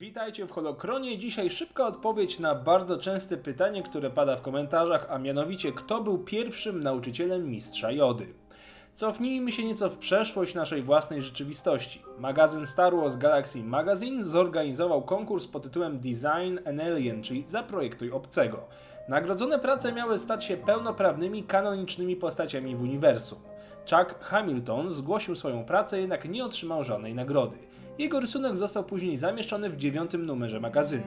Witajcie w Holokronie. Dzisiaj szybka odpowiedź na bardzo częste pytanie, które pada w komentarzach, a mianowicie kto był pierwszym nauczycielem mistrza Jody. Cofnijmy się nieco w przeszłość naszej własnej rzeczywistości. Magazyn Star Wars Galaxy Magazine zorganizował konkurs pod tytułem Design an Alien, czyli Zaprojektuj obcego. Nagrodzone prace miały stać się pełnoprawnymi, kanonicznymi postaciami w uniwersum. Chuck Hamilton zgłosił swoją pracę, jednak nie otrzymał żadnej nagrody. Jego rysunek został później zamieszczony w dziewiątym numerze magazynu.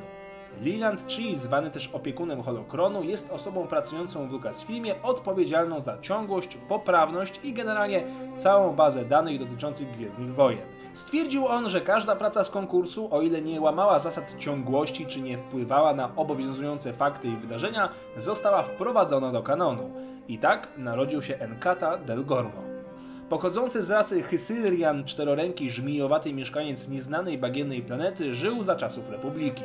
Leland Cheese, zwany też opiekunem Holokronu, jest osobą pracującą w Lucasfilmie odpowiedzialną za ciągłość, poprawność i generalnie całą bazę danych dotyczących Gwiezdnych Wojen. Stwierdził on, że każda praca z konkursu, o ile nie łamała zasad ciągłości czy nie wpływała na obowiązujące fakty i wydarzenia, została wprowadzona do kanonu. I tak narodził się Enkata del Gormo. Pochodzący z rasy Hysilrian, czteroręki żmijowaty mieszkaniec nieznanej bagiennej planety żył za czasów Republiki.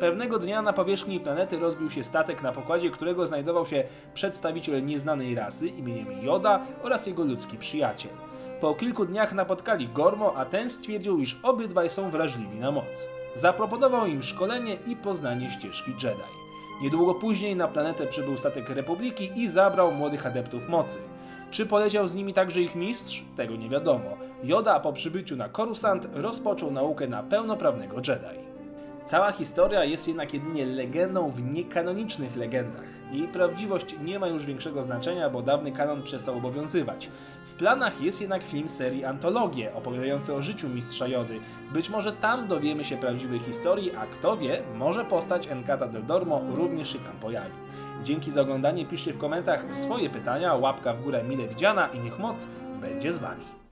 Pewnego dnia na powierzchni planety rozbił się statek, na pokładzie którego znajdował się przedstawiciel nieznanej rasy imieniem Joda oraz jego ludzki przyjaciel. Po kilku dniach napotkali Gormo, a ten stwierdził, iż obydwaj są wrażliwi na moc. Zaproponował im szkolenie i poznanie ścieżki Jedi. Niedługo później na planetę przybył statek Republiki i zabrał młodych adeptów mocy. Czy poleciał z nimi także ich mistrz? Tego nie wiadomo. Yoda po przybyciu na Coruscant rozpoczął naukę na pełnoprawnego Jedi. Cała historia jest jednak jedynie legendą w niekanonicznych legendach. Jej prawdziwość nie ma już większego znaczenia, bo dawny kanon przestał obowiązywać. W planach jest jednak film serii Antologie, opowiadający o życiu mistrza Jody. Być może tam dowiemy się prawdziwej historii, a kto wie, może postać Enkata del Dormo również się tam pojawi. Dzięki za oglądanie, piszcie w komentarzach swoje pytania, łapka w górę mile widziana i niech moc będzie z Wami.